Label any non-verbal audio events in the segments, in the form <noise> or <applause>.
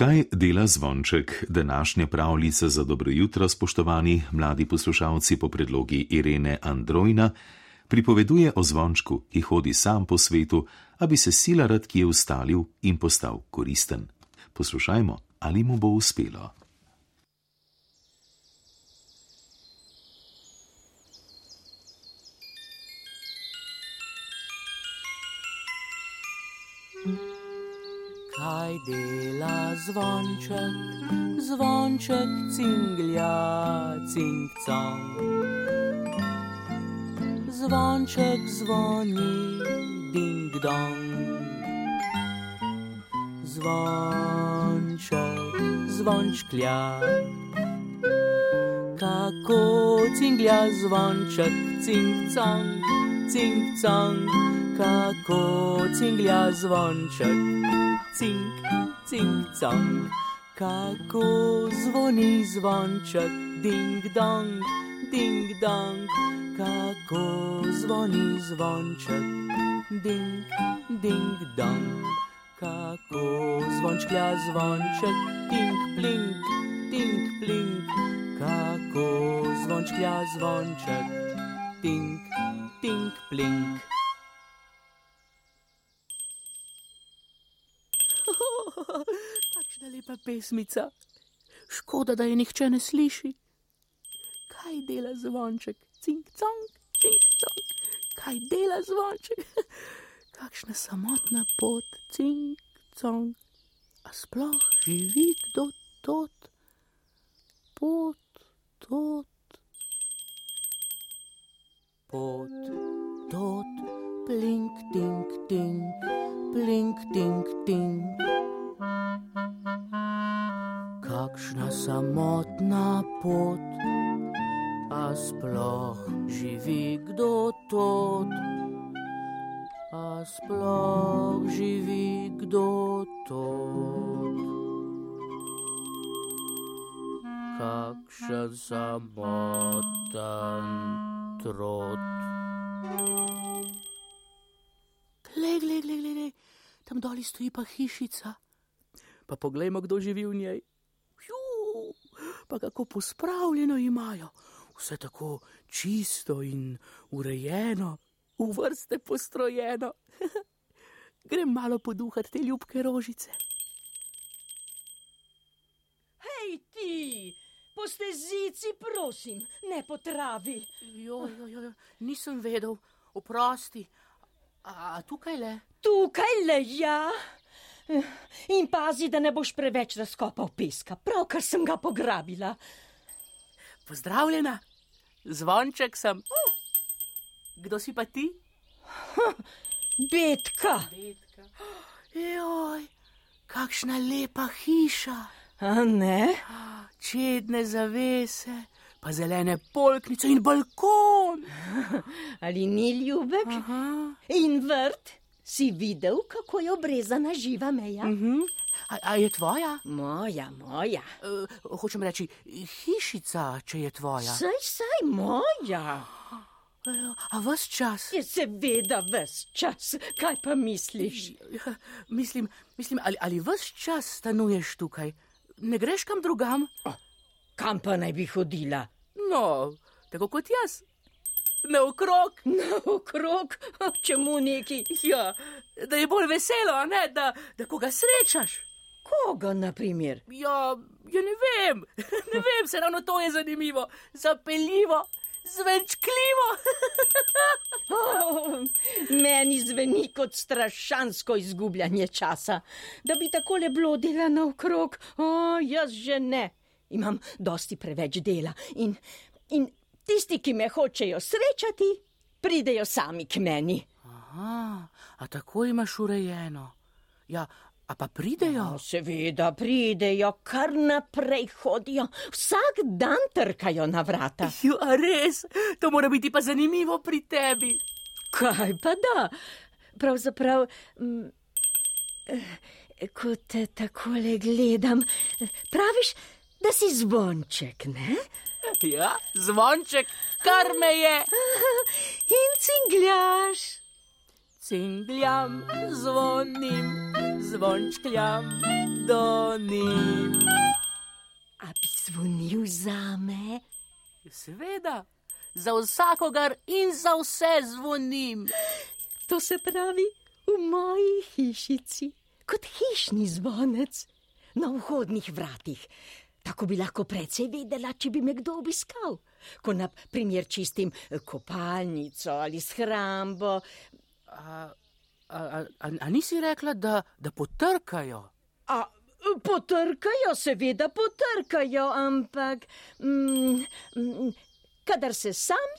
Kaj dela zvonček današnje pravljice za dobro jutro, spoštovani mladi poslušalci po predlogi Irene Androjna, pripoveduje o zvončku, ki hodi sam po svetu, aby se sila rad kje ustalil in postal koristen. Poslušajmo, ali mu bo uspelo. Kaj dela zvonček, zvonček cinglja, cing cong. Zvonček zvoni, ding dong. Zvonček, zvončklja. Kako cinglja zvonček, cing cong, cing cong. Kako cinglja zvonček cink, cink, cong. Kako zvoni zvonček, ding dong, ding dong. Kako zvoni zvonček, ding, ding dong. Kako zvončklja zvonček, ding, blink, ding, blink. Kako zvončklja zvonček, ding, ding, blink. Lepa pesmica. Škoda, da je nihče ne sliši. Kaj dela zvonček, cink, cong, cink, cong. Kaj dela zvonček? <laughs> Kakšna samotna pot, cink, cong. A sploh živi kdo tot, pot, tot. Pot, tot, blink, ding, ding, blink, ding, ding. Kakšna samotna pot, a sploh živi kdo tot, a sploh živi kdo tot. Kakšen samoten trot. Glej, glej, glej, glej, tam dol stoji pa hišica. Pa poglejmo, kdo živi v njej. Ju, pa kako pospravljeno imajo, vse tako čisto in urejeno, v vrste postrojeno. <laughs> Grem malo poduhati te ljubke rožice. Hej, ti, po stezici, prosim, ne po travi. Jo, jo, jo, nisem vedel, oprosti. A tukaj le? Tukaj le ja. In pazi, da ne boš preveč razkopal peska, pravkar sem ga pograbila. Pozdravljena, zvonček sem. Kdo si pa ti? Betka. Betka. Joj, kakšna lepa hiša. A ne? Čedne zavese, pa zelene polknice in balkon. Ali ni ljubek? Aha. In vrt, si videl, kako je obrezana živa meja? Mhm. A, a je tvoja? Moja, moja. Uh, hočem reči, hišica, če je tvoja. Saj, saj, moja. Eh, A vse čas? Je seveda ves čas, kaj pa misliš? Ja, Mislim, mislim ali, ali vse čas stanuješ tukaj? Ne greš kam drugam? Kam pa naj bi hodila? No, tako kot jaz. Naokrog. <laughs> Naokrog, čemu neki? Ja, da je bolj veselo, a ne da, da koga srečaš. Koga, na primer? Ja, ja ne vem, <laughs> ne vem, se ravno to je zanimivo, zapeljivo, zvenčkljivo. <laughs> Oh, meni zveni kot strašansko izgubljanje časa, da bi takole blodila naokrog. O, oh, jaz že ne. Imam dosti preveč dela in, in tisti, ki me hočejo srečati, pridejo sami k meni. Aha, a tako imaš urejeno. Ja, a pa pridejo? No, seveda pridejo, kar naprej hodijo, vsak dan trkajo na vrata. Jo, a res, to mora biti pa zanimivo pri tebi. Kaj pa da? Pravzaprav, mm, eh, ko te takole gledam, eh, praviš, da si zvonček, ne? Ja, zvonček, kar me je. In cingljaš. Cingljam, zvonim, zvončkljam do njim. A bi zvonil za me? Seveda, za vsakogar in za vse zvonim. To se pravi v moji hišici, kot hišni zvonec na vhodnih vratih. Tako bi lahko precej vedela, če bi me kdo obiskal. Ko na primer čistim kopalnico ali shrambo. A, a, a, a nisi rekla, da, da potrkajo? A potrkajo, seveda potrkajo, ampak mm, mm, kadar se sam,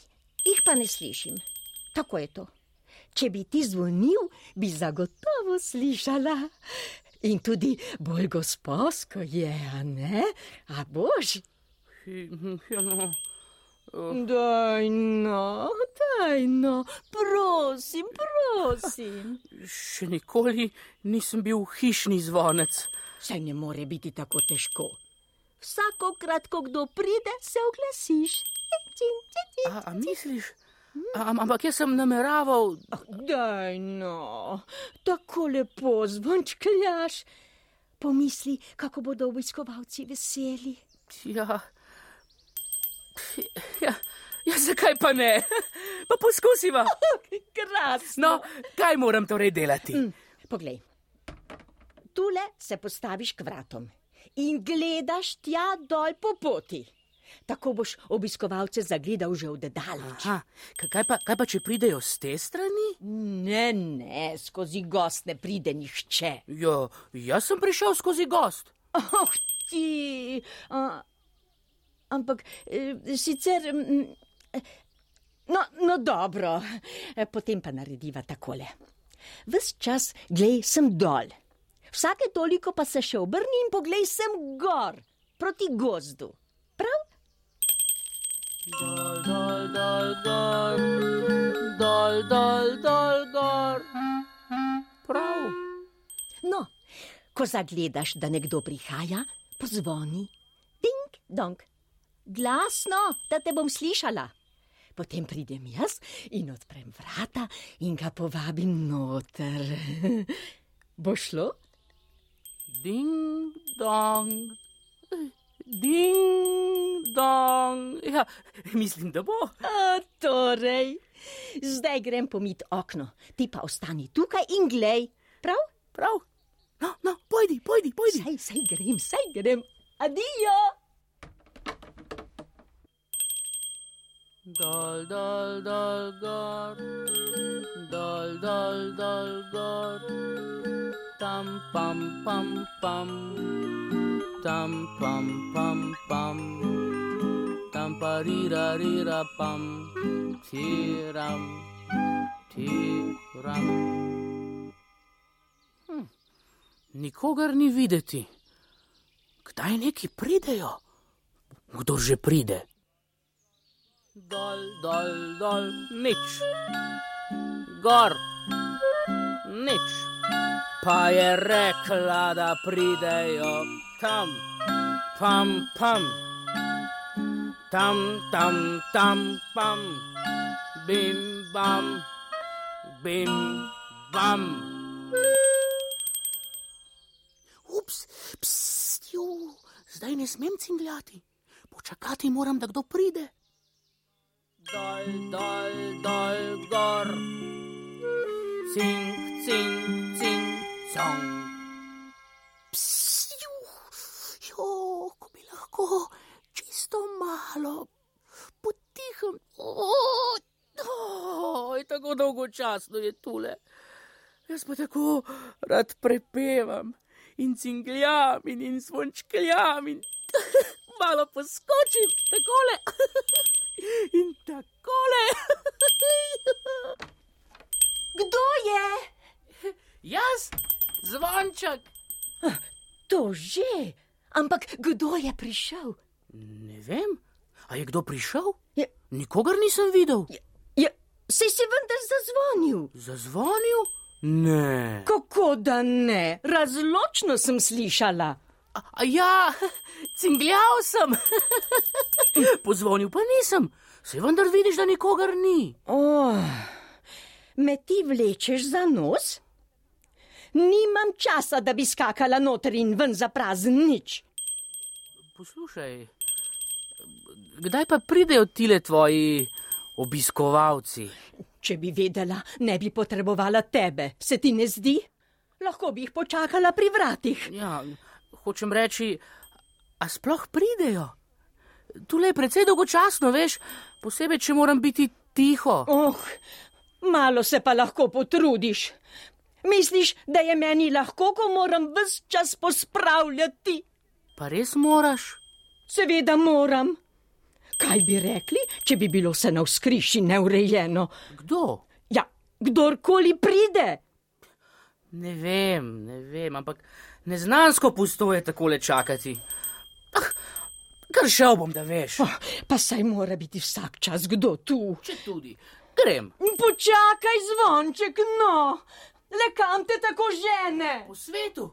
jih pa ne slišim. Tako je to. Če bi ti zvonil, bi zagotovo slišala. In tudi bolj gospodsko je, a ne? A bož? Ja, no. Daj no, daj no, prosim, prosim. Še nikoli nisem bil hišni zvonec. Saj ne more biti tako težko. Vsakokrat, ko kdo pride, se oglasiš. A, a misliš? A, ampak jaz sem nameraval. Daj no, tako lepo zvončkljaš. Pomisli, kako bodo obiskovalci veseli. Ja. Ja, ja, zakaj pa ne? Pa poskusiva. <laughs> Krasno. No, kaj moram torej delati? Mm, poglej, tule se postaviš k vratom in gledaš tja dol po poti. Tako boš obiskovalce zagledal že od daleč. Aha, kaj, pa, kaj pa, če pridejo z te strani? Ne, ne, skozi gost ne pride nihče. Ja, jaz sem prišel skozi gost. Oh, ti. Uh, ampak eh, sicer. Mm, no, no, dobro, potem pa narediva takole. Ves čas glej sem dol. Vsake toliko pa se še obrni in poglej sem gor, proti gozdu. Prav? Dol, dol, dol, gor, dol, dol, dol, gor. Prav. No, ko zagledaš, da nekdo prihaja, pozvoni. Ding, dong. Glasno, da te bom slišala. Potem pridem jaz in odprem vrata in ga povabim noter. <laughs> Bo šlo? Ding, dong, ding, dong. Ja, mislim, da bo. A, torej, zdaj grem pomit okno, ti pa ostani tukaj in glej. Prav? Prav. No, no, pojdi, pojdi, pojdi. Saj, saj grem, saj grem. Adijo! Dol, dol, dol, gor, dol, dol, dol, gor, tam, pam, pam, pam, tam, pam, pam, pam, pa, rira, rira, pam, tiram, tiram. Hm. Nikogar ni videti. Kdaj neki pridejo? Kdo že pride? dol, dol, dol, nič, gor, nič. Pa je rekla, da pridejo tam, pam, pam, tam, tam, tam, pam, bim, bam, bim, bam. Ups, pst, ju, zdaj ne smem cingljati. Počakati moram, da kdo pride dol, dol, dol, gor. Cink, cink, cink, cong. Psiu, jo, ko bi lahko čisto malo, potihem. Oh, tako dolgočasno je tule. Jaz pa tako rad prepevam in cingljam in, in zvončkljam in <laughs> malo poskočim, takole. <laughs> In takole. <laughs> Kdo je? Jaz, zvonček. To že, ampak kdo je prišel? Ne vem, a je kdo prišel? Je, Nikogar nisem videl. je, je, se si vendar zazvonil. Zazvonil? Ne. Kako da ne? Razločno sem slišala. A, a ja, <laughs> cingljal sem. <laughs> Pozvonil pa nisem. Se vendar vidiš, da nikogar ni. Oh, me ti vlečeš za nos? nimam časa, da bi skakala noter in ven za prazen nič. Poslušaj, kdaj pa pridejo tile tvoji obiskovalci? Če bi vedela, ne bi potrebovala tebe, se ti ne zdi? Lahko bi jih počakala pri vratih. Ja, hočem reči, a sploh pridejo? Tule je precej dolgočasno, veš, posebej, če moram biti tiho. Oh, malo se pa lahko potrudiš. Misliš, da je meni lahko, ko moram vse čas pospravljati? Pa res moraš? Seveda moram. Kaj bi rekli, če bi bilo vse na vzkriši neurejeno? Kdo? Ja, kdorkoli pride. Ne vem, ne vem, ampak neznansko pusto je takole čakati. Ah, kar šel bom, da veš. Oh, pa saj mora biti vsak čas kdo tu. Če tudi, grem. Počakaj, zvonček, no, le kam te tako žene? Po svetu,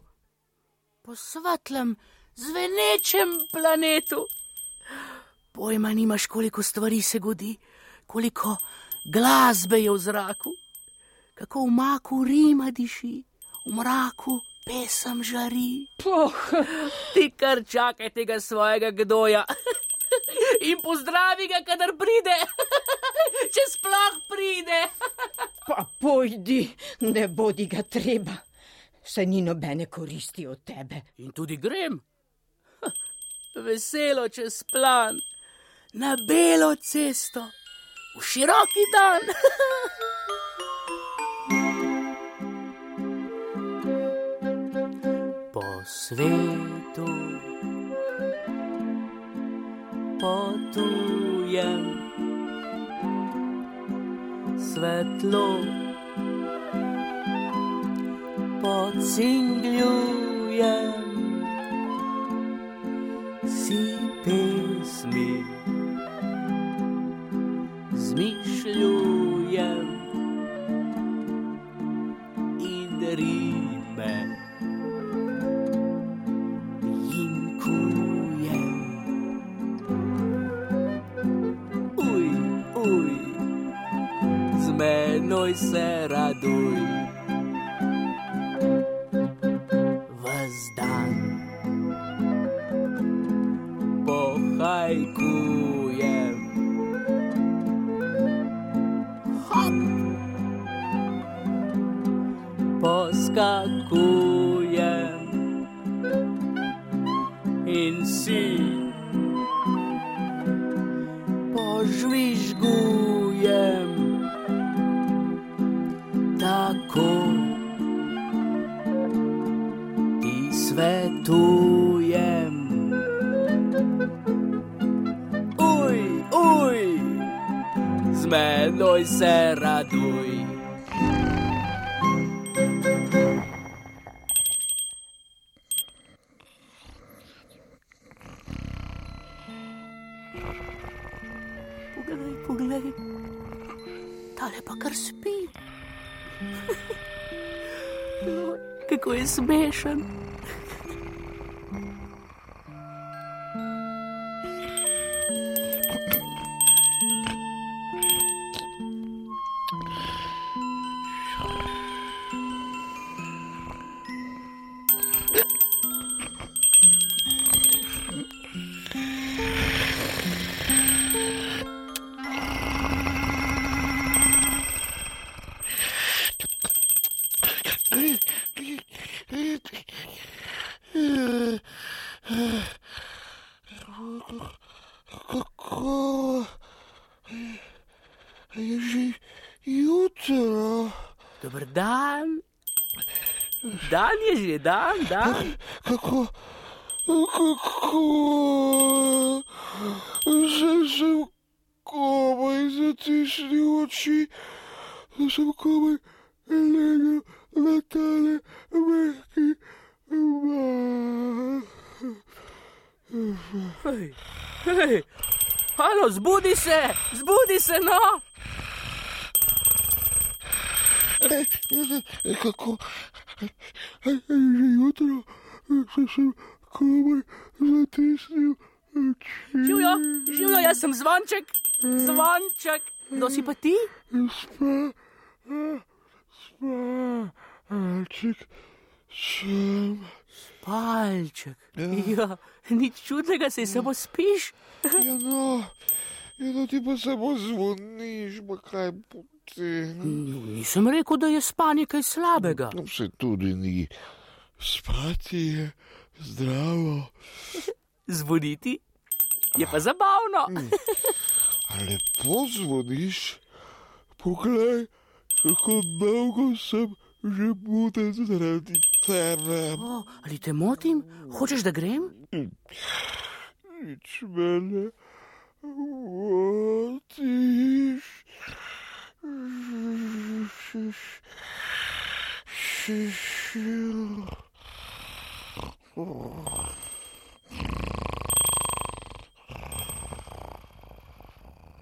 po svetlem, zvenečem planetu. Pojma nimaš, koliko stvari se godi, koliko glasbe je v zraku, kako v maku rima diši, v mraku pesem žari. Poh, Ti kar čakaj tega svojega gdoja in pozdravi ga, kadar pride, če sploh pride. pa pojdi, ne bodi ga treba. Se ni nobene koristi od tebe. In tudi grem, veselo čez plan, na belo cesto, v široki dan. <laughs> Po svetu. Potujem, svetlo. Pocingljujem si pesmi, zmišljujem in rime jim kujem. Uj, uj, z menoj se raduj. Pohajkujem. Hop! Poskakujem menoj Dan je že dan, dan. Kako, kako sem, sem komaj zatisnil oči, sem komaj legel na tale mehki mah. Hej, hej, halo, zbudi se, zbudi se, no. Kako je že jutro, sem, sem komaj zatisnil. Živijo, živijo, jaz sem zvonček, zvonček. Kdo si pa ti? Spa, spa, Palček, sem. Palček. Ja, nič čudnega, se samo spiš. Ja, no, ja, no ti pa samo zvoniš, pa kaj potem. No, nisem rekel, da je spanje kaj slabega. No, se tudi ni. Spati je zdravo. Zvoniti je pa zabavno. A lepo zvoniš, poglej, kako dolgo sem že buden zaradi tebe. O, ali te motim? Hočeš, da grem? Nič mene motiš.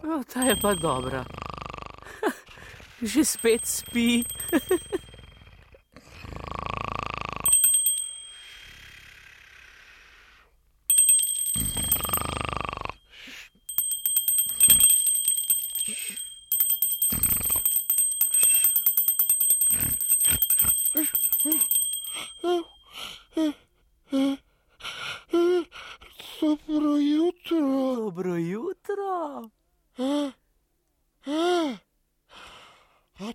O, ta je pa dobra. <laughs> Že spet spi. <laughs> Dobro jutro. Dobro jutro. A, a, a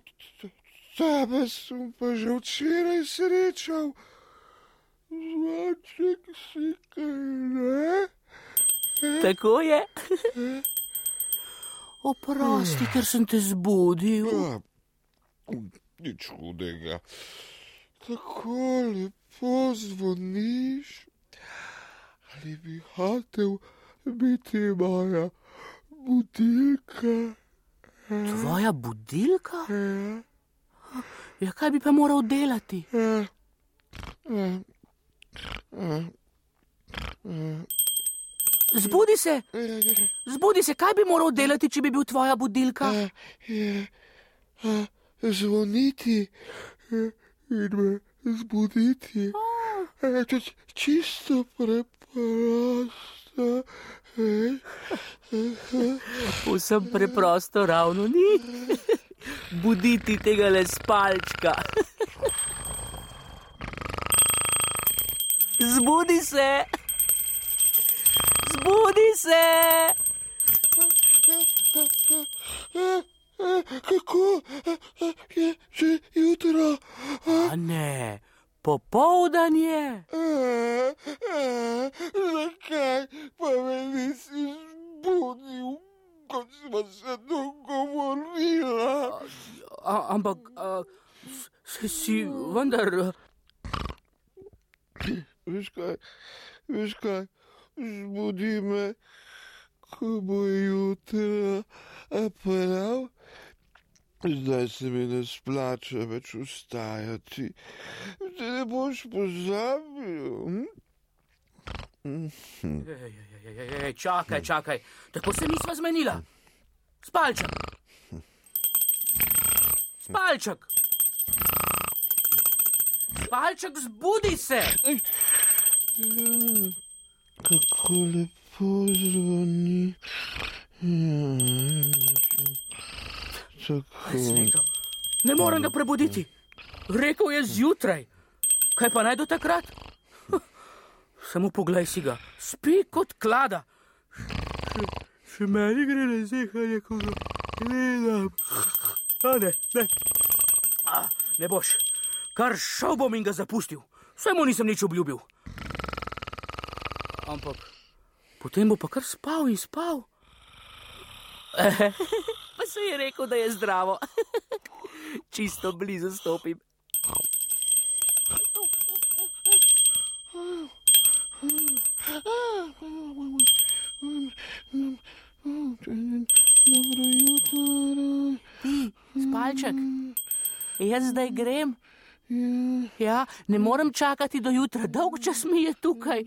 tebe sem pa že včeraj srečal. Zvaček si kaj ne? Tako je. <laughs> Oprosti, ker sem te zbudil. Ja, nič hudega. Tako lepo zvoniš. Ali bi hotel biti moja budilka? Tvoja budilka? Ja, Ja, kaj bi pa moral delati? ja, ja, ja, Zbudi se, ja, zbudi se, kaj bi moral delati, če bi bil tvoja budilka? ja, ja, ja, zvoniti ja, in me zbuditi. Ja, je čisto preprosto. <laughs> Vsem preprosto ravno ni. <laughs> Buditi tega le spalčka. <laughs> Zbudi se, zbudi se. Kako je že jutro? A ne, popoldan je. Zakaj pa me nisi zbudil, kot smo se dogovorila? A, ampak, a, s- se si vendar. a, Veš kaj, veš kaj, zbudi me, ko bo jutro, a prav. Zdaj se mi ne splača več vstajati. Ti ne boš pozabil. hm? Ej, ej, ej, ej, čakaj, čakaj, tako se nisva zmenila. Spalček. Spalček. Spalček, zbudi se. Kako lepo zvoni. Ja, Tako. Sveto. Ne morem ga prebuditi. Rekel je zjutraj. Kaj pa naj do takrat? Samo poglej si ga, spi kot klada. Še, še meni gre na zehanje, ko ga gledam. A ne, ne. A, ne boš. Kar šel bom in ga zapustil. Vse mu nisem nič obljubil. Ampak potem bo pa kar spal in spal. <laughs> Pa se je rekel, da je zdravo. <laughs> Čisto blizu stopim. Dobro jutro. Ti, spalček, jaz zdaj grem. Ja, ne morem čakati do jutra, dolg čas mi je tukaj.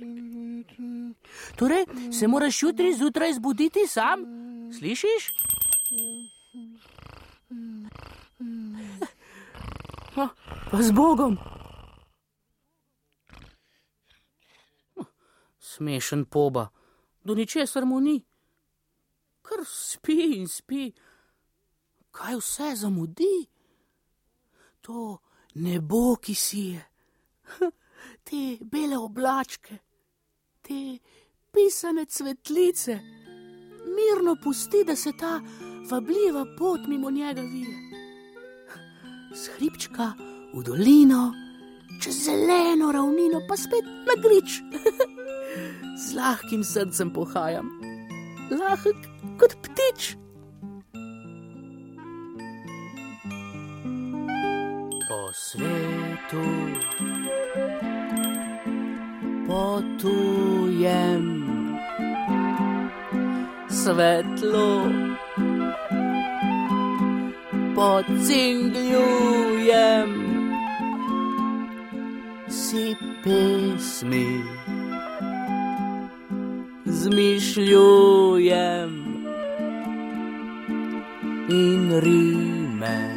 Torej, se moraš jutri zjutraj zbuditi sam, slišiš? No, pa z Bogom. Smešen poba, do ničesar mu ni. Kar spi in spi. Kaj vse zamudi? To nebo, ki si je, <laughs> te bele oblačke, te pisane cvetlice, mirno pusti, da se ta vabljiva pot mimo njega vije. Skripčka v dolino, čez zeleno ravnino, pa spet na grič. <laughs> Z lahkim srcem pohajam, lahek kot ptič. Po svetu. Potujem svetlo, pocingljujem si pesmi, zmišljujem in rime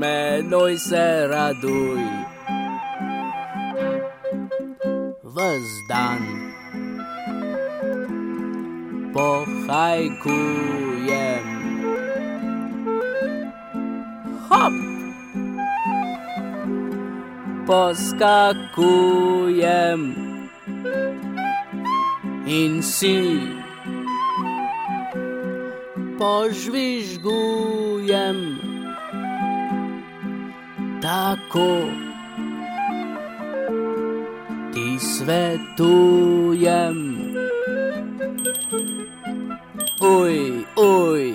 menoj se raduj. Ves dan pohajkujem. Hop! Poskakujem in si požvižgujem tako ti svetujem. Uj, uj,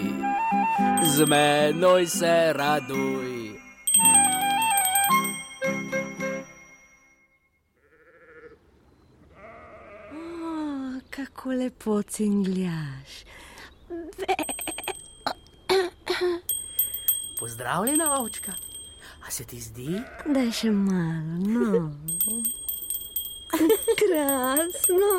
z menoj se raduj. O, kako lepo cingljaš. Pozdravljena, ovčka. A se ti zdi? Da je še malo, no. Krasno.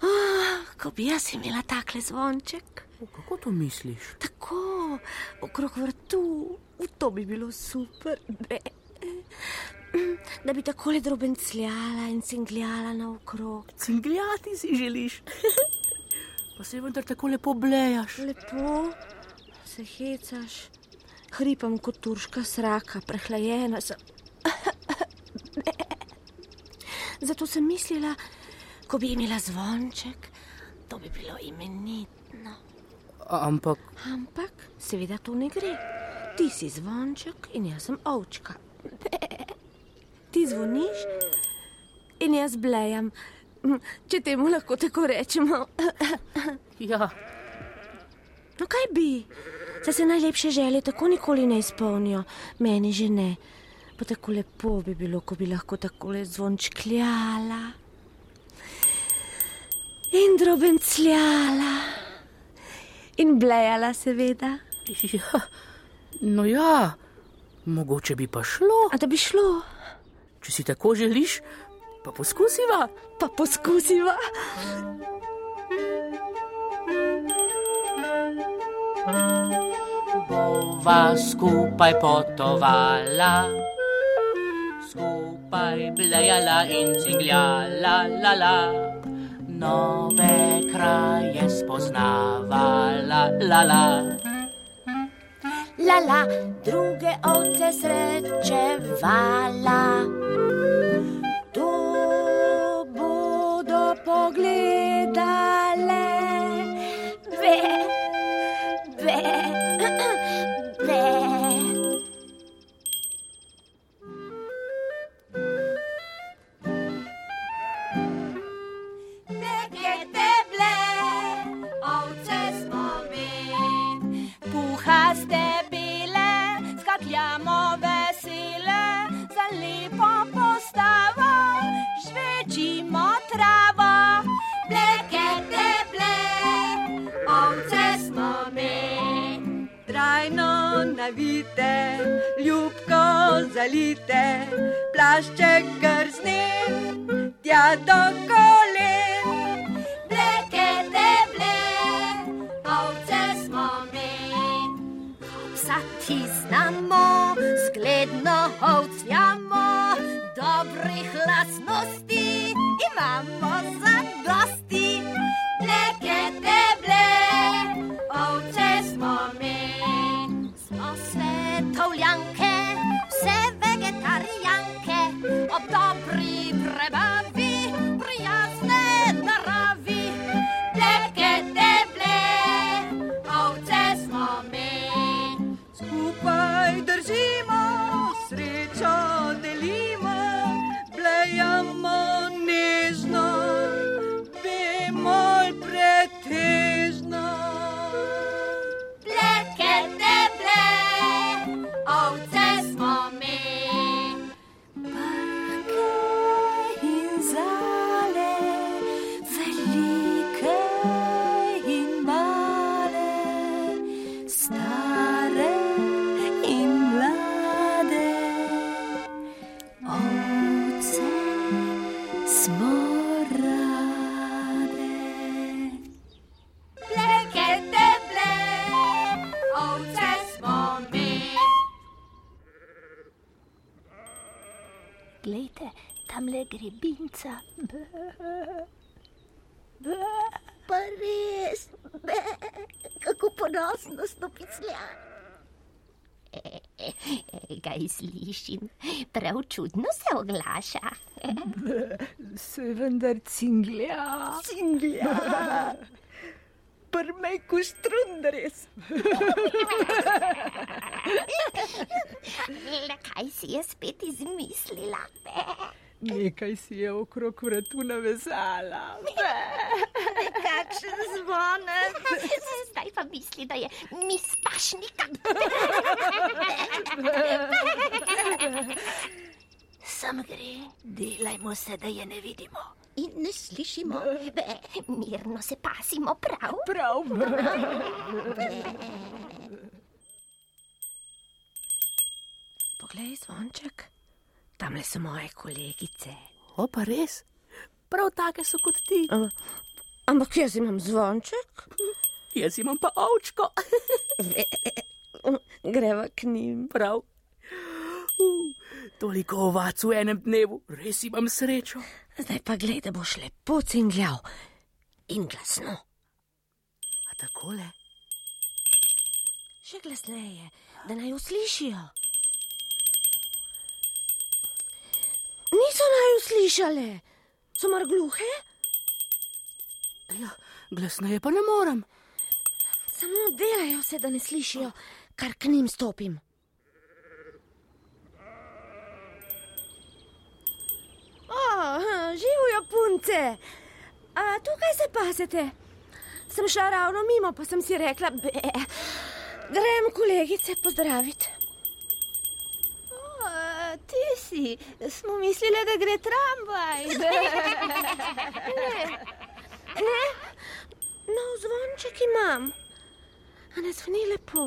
Oh, ko bi jaz imela takle zvonček, kako to misliš? tako okrog vrtu, to bi bilo super. Be. Da bi tako le droben cljala in cingljala naokrog. Cingljati si želiš. <laughs> Pa se vendar tako lepo blejaš. Lepo se hecaš, hripam kot turška sraka, prehlajena sem. Zato sem mislila, ko bi imela zvonček, to bi bilo imenitno. Ampak Ampak seveda to ne gre. Ti si zvonček in jaz sem ovčka. Ti zvoniš in jaz blejam, če temu lahko tako rečemo. ja, No, kaj bi? Saj se najlepše želje tako nikoli ne izpolnijo, meni že ne. Pa tako lepo bi bilo, ko bi lahko tako le zvončkljala in drobencljala in blejala, seveda. ja. No ja, mogoče bi pa šlo. A da bi šlo, Če si tako želiš, pa poskusiva. pa poskusiva. Bova skupaj potovala, skupaj blejala in cingljala, la la. Nove kraje spoznavala, la la. Lala, druge ovce srečevala. 我石頭兩。Kaj slišim? Prav čudno se oglaša. Se vendar cinglja. Cinglja. <laughs> Prmej kuštrundres. Le <laughs> kaj si je spet izmislila? Nekaj si je okrog vratu navezala. Kakšen zvonec. Zdaj pa misli, da je mis pašnika. Sem gre, delajmo se, da je ne vidimo. In ne slišimo. Be, mirno se pasimo prav. Prav. Poglej, zvonček, tam le so moje kolegice. O, pa res, prav take so kot ti. Ampak jaz imam zvonček, Jaz imam pa ovčko. <laughs> greva k njim. Prav. Uh, toliko ovac v enem dnevu, res imam srečo. Zdaj pa glej, da boš lepo cingljal in glasno. A takole? Še glasneje, da naj uslišijo. Niso naj uslišale, so mar gluhe? Ja, glasneje pa ne morem. Samo delajo se, da ne slišijo, kar k njim stopim. O, živijo punce. A tukaj se pasete? Sem šla ravno mimo, pa sem si rekla, be, grem kolegice pozdraviti. Si, smo mislili, da gre tramvaj. <laughs> Ne, no, zvonček imam. A ne zveni lepo.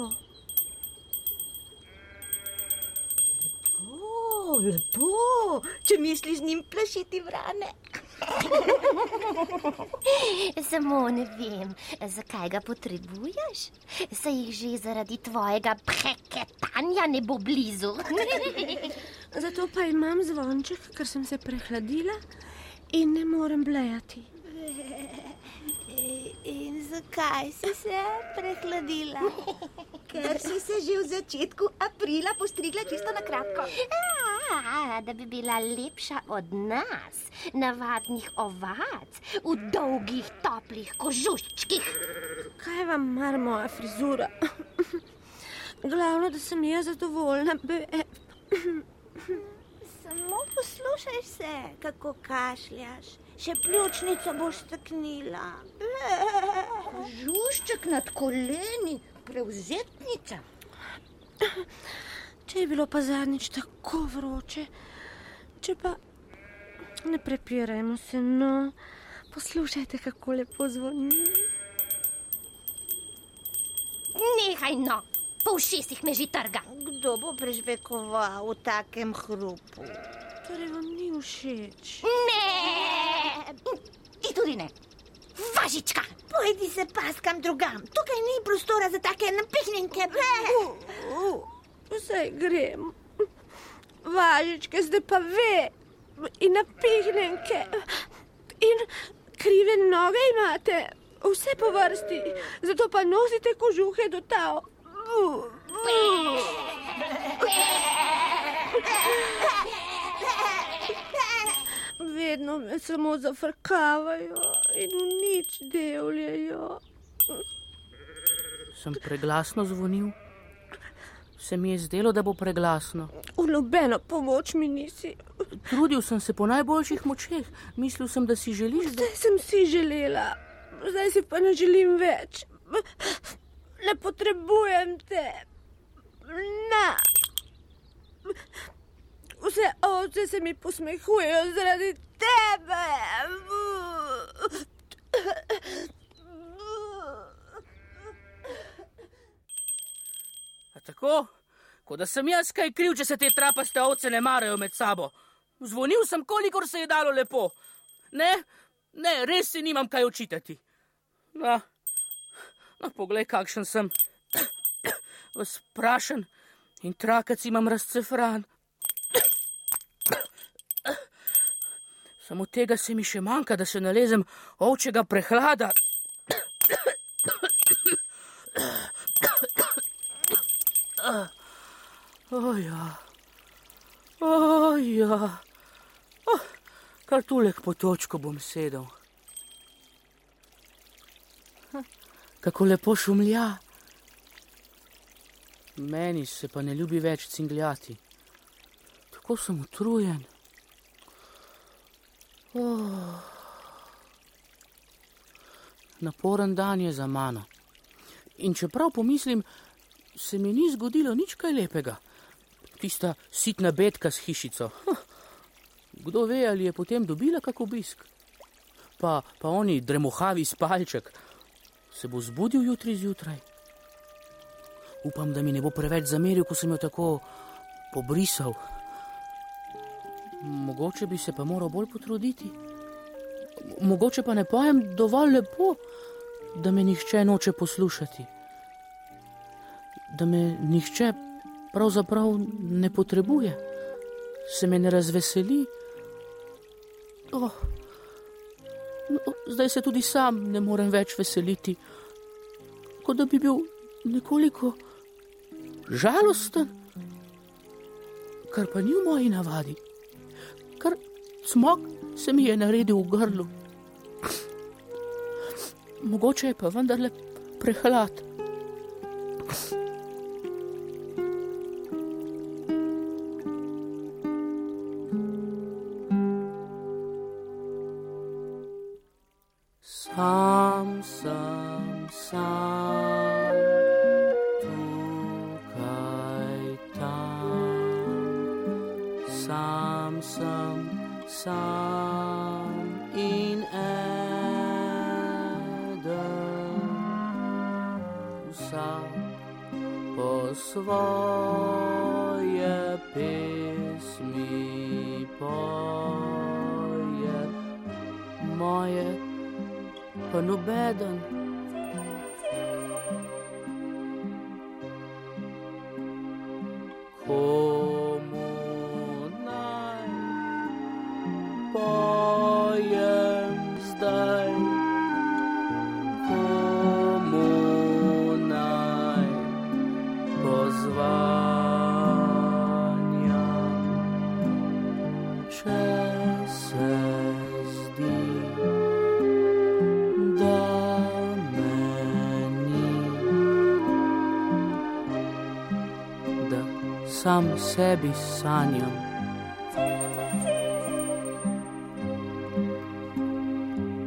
O, lepo, če misliš z njim plašiti vrane. <laughs> Samo ne vem, zakaj ga potrebuješ. Se jih že zaradi tvojega preketanja ne bo blizu. <laughs> Zato pa imam zvonček, ker sem se prehladila in ne morem blejati. <laughs> In zakaj si se prehladila? Ker si se že v začetku aprila postrigla čisto na kratko. A, da bi bila lepša od nas, navadnih ovac, v dolgih, toplih kožuščkih. Kaj vam mar moja frizura? Glavno, da sem jaz zadovoljna. Be, Samo poslušaj se, kako kašljaš. Še pljučnico boš staknila. Žušček nad koleni, prevzetnica. Če je bilo pa zadnjič tako vroče, če pa ne prepirajmo se, no, poslušajte, kako lepo zvoni. Nehaj no, po ušesih me že trga. Kdo bo prežvekoval v takem hrupu? Torej vam ni všeč. Ne, ti tudi ne. Važička, Pojdi se paskam drugam. Tukaj ni prostora za take napihnjenke. Vse grem. Važičke zdaj pa ve in napihnenke. In krive noge imate, vse po vrsti, zato pa nosite kožuhe do tav. Vedno me samo zafrkavajo in v nič deljajo. Sem preglasno zvonil. Se mi je zdelo, da bo preglasno. V nobeno pomoč mi nisi. Trudil sem se po najboljših močeh. Mislil sem, da si želiš, da. Zdaj sem si želela, zdaj si pa ne želim več. Ne potrebujem te. Na. Vse ovce se mi posmehujejo zaradi tebe. Tako, kot da sem jaz kaj kriv, če se te trapaste ovce ne marajo med sabo. Zvonil sem, kolikor se je dalo lepo. Ne, ne, res si nimam kaj očitati. No, no poglej, kakšen sem. <clears throat> Sprašen in trakec imam razcefran. <clears throat> Samo tega se mi še manjka, da se nalezem ovčega prehlada. <clears throat> Oja, oja, oh, kar tulek po točko bom sedel. Hm, Kako lepo šumlja. Meni se pa ne ljubi več cingljati. Tako sem utrujen. Oh. Naporen dan je za mano. In čeprav pomislim, se mi ni zgodilo nič kaj lepega. Tista sitna betka s hišico. Huh. Kdo ve, ali je potem dobila kak obisk. Pa, pa oni dremohavi spalček se bo zbudil jutri zjutraj. Upam, da mi ne bo preveč zameril, ko sem jo tako pobrisal. Mogoče bi se pa moral bolj potruditi. Mogoče pa ne pojem dovolj lepo, da me nihče noče poslušati. Da me nihče pravzaprav ne potrebuje, se me ne razveseli. Oh. No, zdaj se tudi sam ne morem več veseliti, kot da bi bil nekoliko žalosten, kar pa ni v moji navadi, kar smog se mi je naredil v grlu. Mogoče je pa vendarle prehlad. Sam sebi sanjam.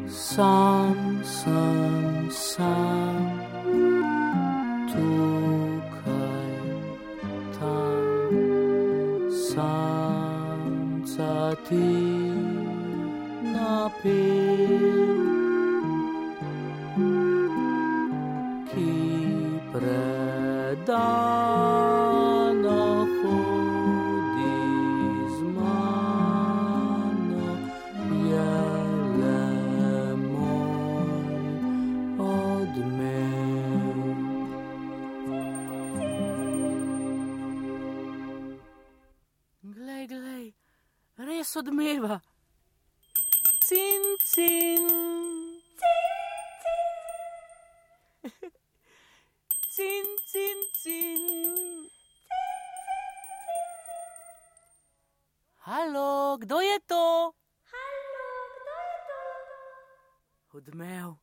Sam sem Halo, kdo je to? Halo, kdo je to? Odmev,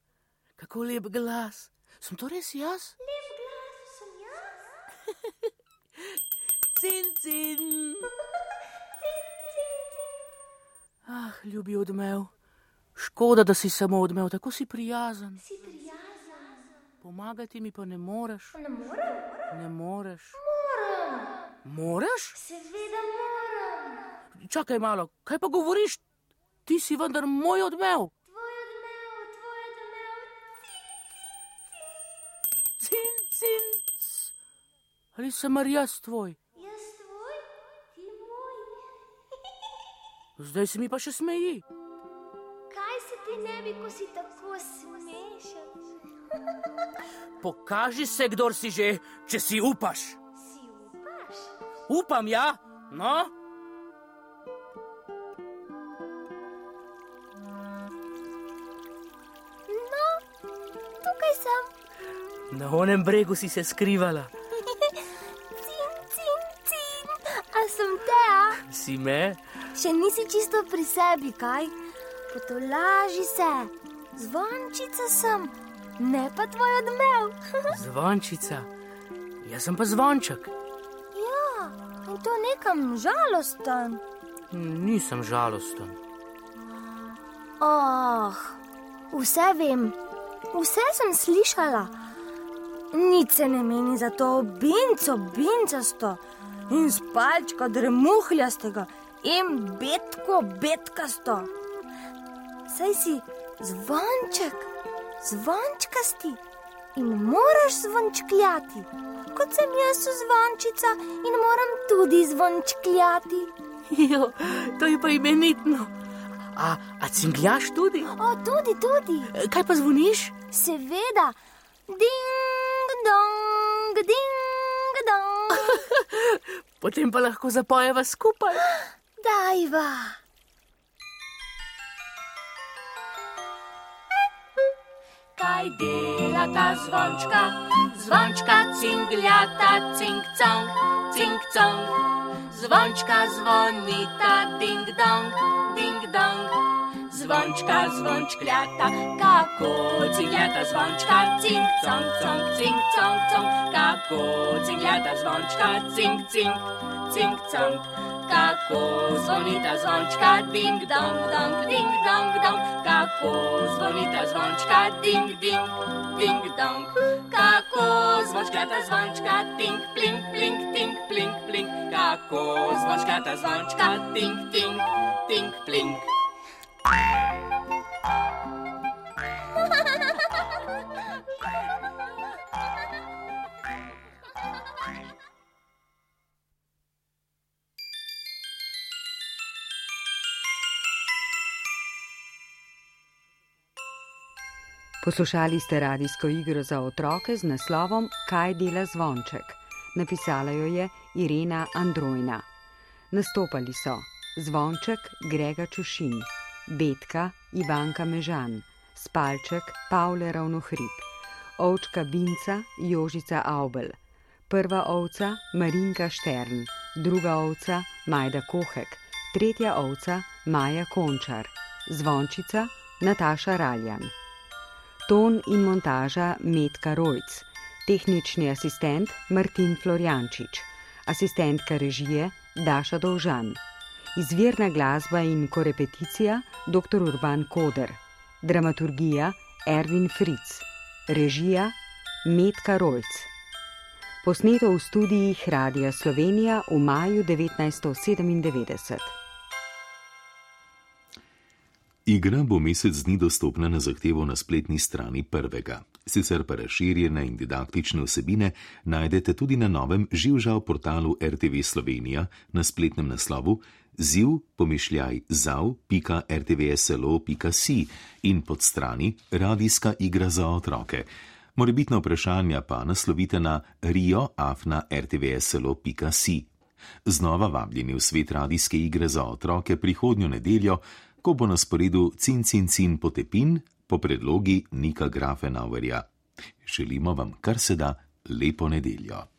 kako lep glas. Sem to res jaz? Lep glas sem jaz. Cin, <laughs> cin. Cin, cin. Ah, ljubi odmev. Škoda, da si samo odmev, tako si prijazen. Si prijazen. Pomagati mi pa ne moreš. Ne morem? Ne moreš. Moram. Moreš? Seveda. Čakaj malo, kaj pa govoriš? Ti si vendar moj odmev. Tvoj odmev, tvoj odmev. Cin, cin. c. Ali sem mar jaz tvoj? Jaz tvoj, ti moj. Zdaj se mi pa še smeji. Kaj se ti ne bi, ko si tako smešen? Pokaži se, kdor si že, če si upaš. Si upaš? Upam, ja, no. Na onem bregu si se skrivala. Cin, cin, cin. A sem te, a? Si me? Še nisi čisto pri sebi, kaj? Potolaži se. Zvončica sem, ne pa tvoj odmev. <laughs> Zvončica. Jaz sem pa zvonček. ja, in to nekam žalosten. Nisem žalosten. Oh, vse vem, vse sem slišala. Nič se ne meni za to binco, bincasto in spalčko dremuhljastega in betko, betkasto. Saj si zvonček, zvončkasti in moraš zvončkljati, kot sem jaz zvončica in moram tudi zvončkljati. <laughs> Jo, to je pa imenitno. A, a cingljaš tudi? O, tudi, tudi. Kaj pa zvoniš? Seveda, ding dong, ding dong. <laughs> Potem pa lahko zapojeva skupaj. <gasps> Dajva. Kaj dela ta zvončka? Zvončka cingljata, cing cong, cing cong. Zvončka zvonita, ding dong, ding dong. Zvončka zvončkljata, kako cingljata zvončka, cing cong, cong, cing cong, cong. Kako cingljata zvončka, cing cing, cing cong. Kako zvonita zvončka, ding dong, dong, ding dong, dong. Kako zvonita zvončka, ding ding, ding dong. Kako zvončkata zvončka, ting pling, pling, ting pling, pling. Kako zvončkata zvončka, ting ting, ting pling. Poslušali ste radijsko igro za otroke z naslovom Kaj dela zvonček. Napisala jo je Irena Androjna. Nastopali so zvonček Grega Čušin, Betka Ivanka Mežan, Spalček Pavle Ravnohrib, ovčka Binca Jožica Aubel, prva ovca Marinka Štern, druga ovca Majda Kohek, tretja ovca Maja Končar, zvončica Nataša Raljan. Ton in montaža Metka Rojc, tehnični asistent Martin Florjančič, asistentka režije Daša Dolžan, izvirna glasba in korepeticija dr. Urban Koder, dramaturgija Erwin Fritz, režija Metka Rojc. Posneto v studijih Radia Slovenija v maju 1997. Igra bo mesec dni dostopna na zahtevo na spletni strani prvega. Sicer pa razširjene in didaktične vsebine najdete tudi na novem živžav portalu RTV Slovenija na spletnem naslovu ziv pomišljaj zav.rtvslo.si in pod strani Radijska igra za otroke. Morebitna vprašanja pa naslovite na rio.afna.rtvslo.si. Znova vabljeni v svet radijske igre za otroke prihodnjo nedeljo, ko bo na sporedu Cin Cin Cin potepin po predlogi Nika Grafenauerja. Želimo vam kar se da lepo nedeljo.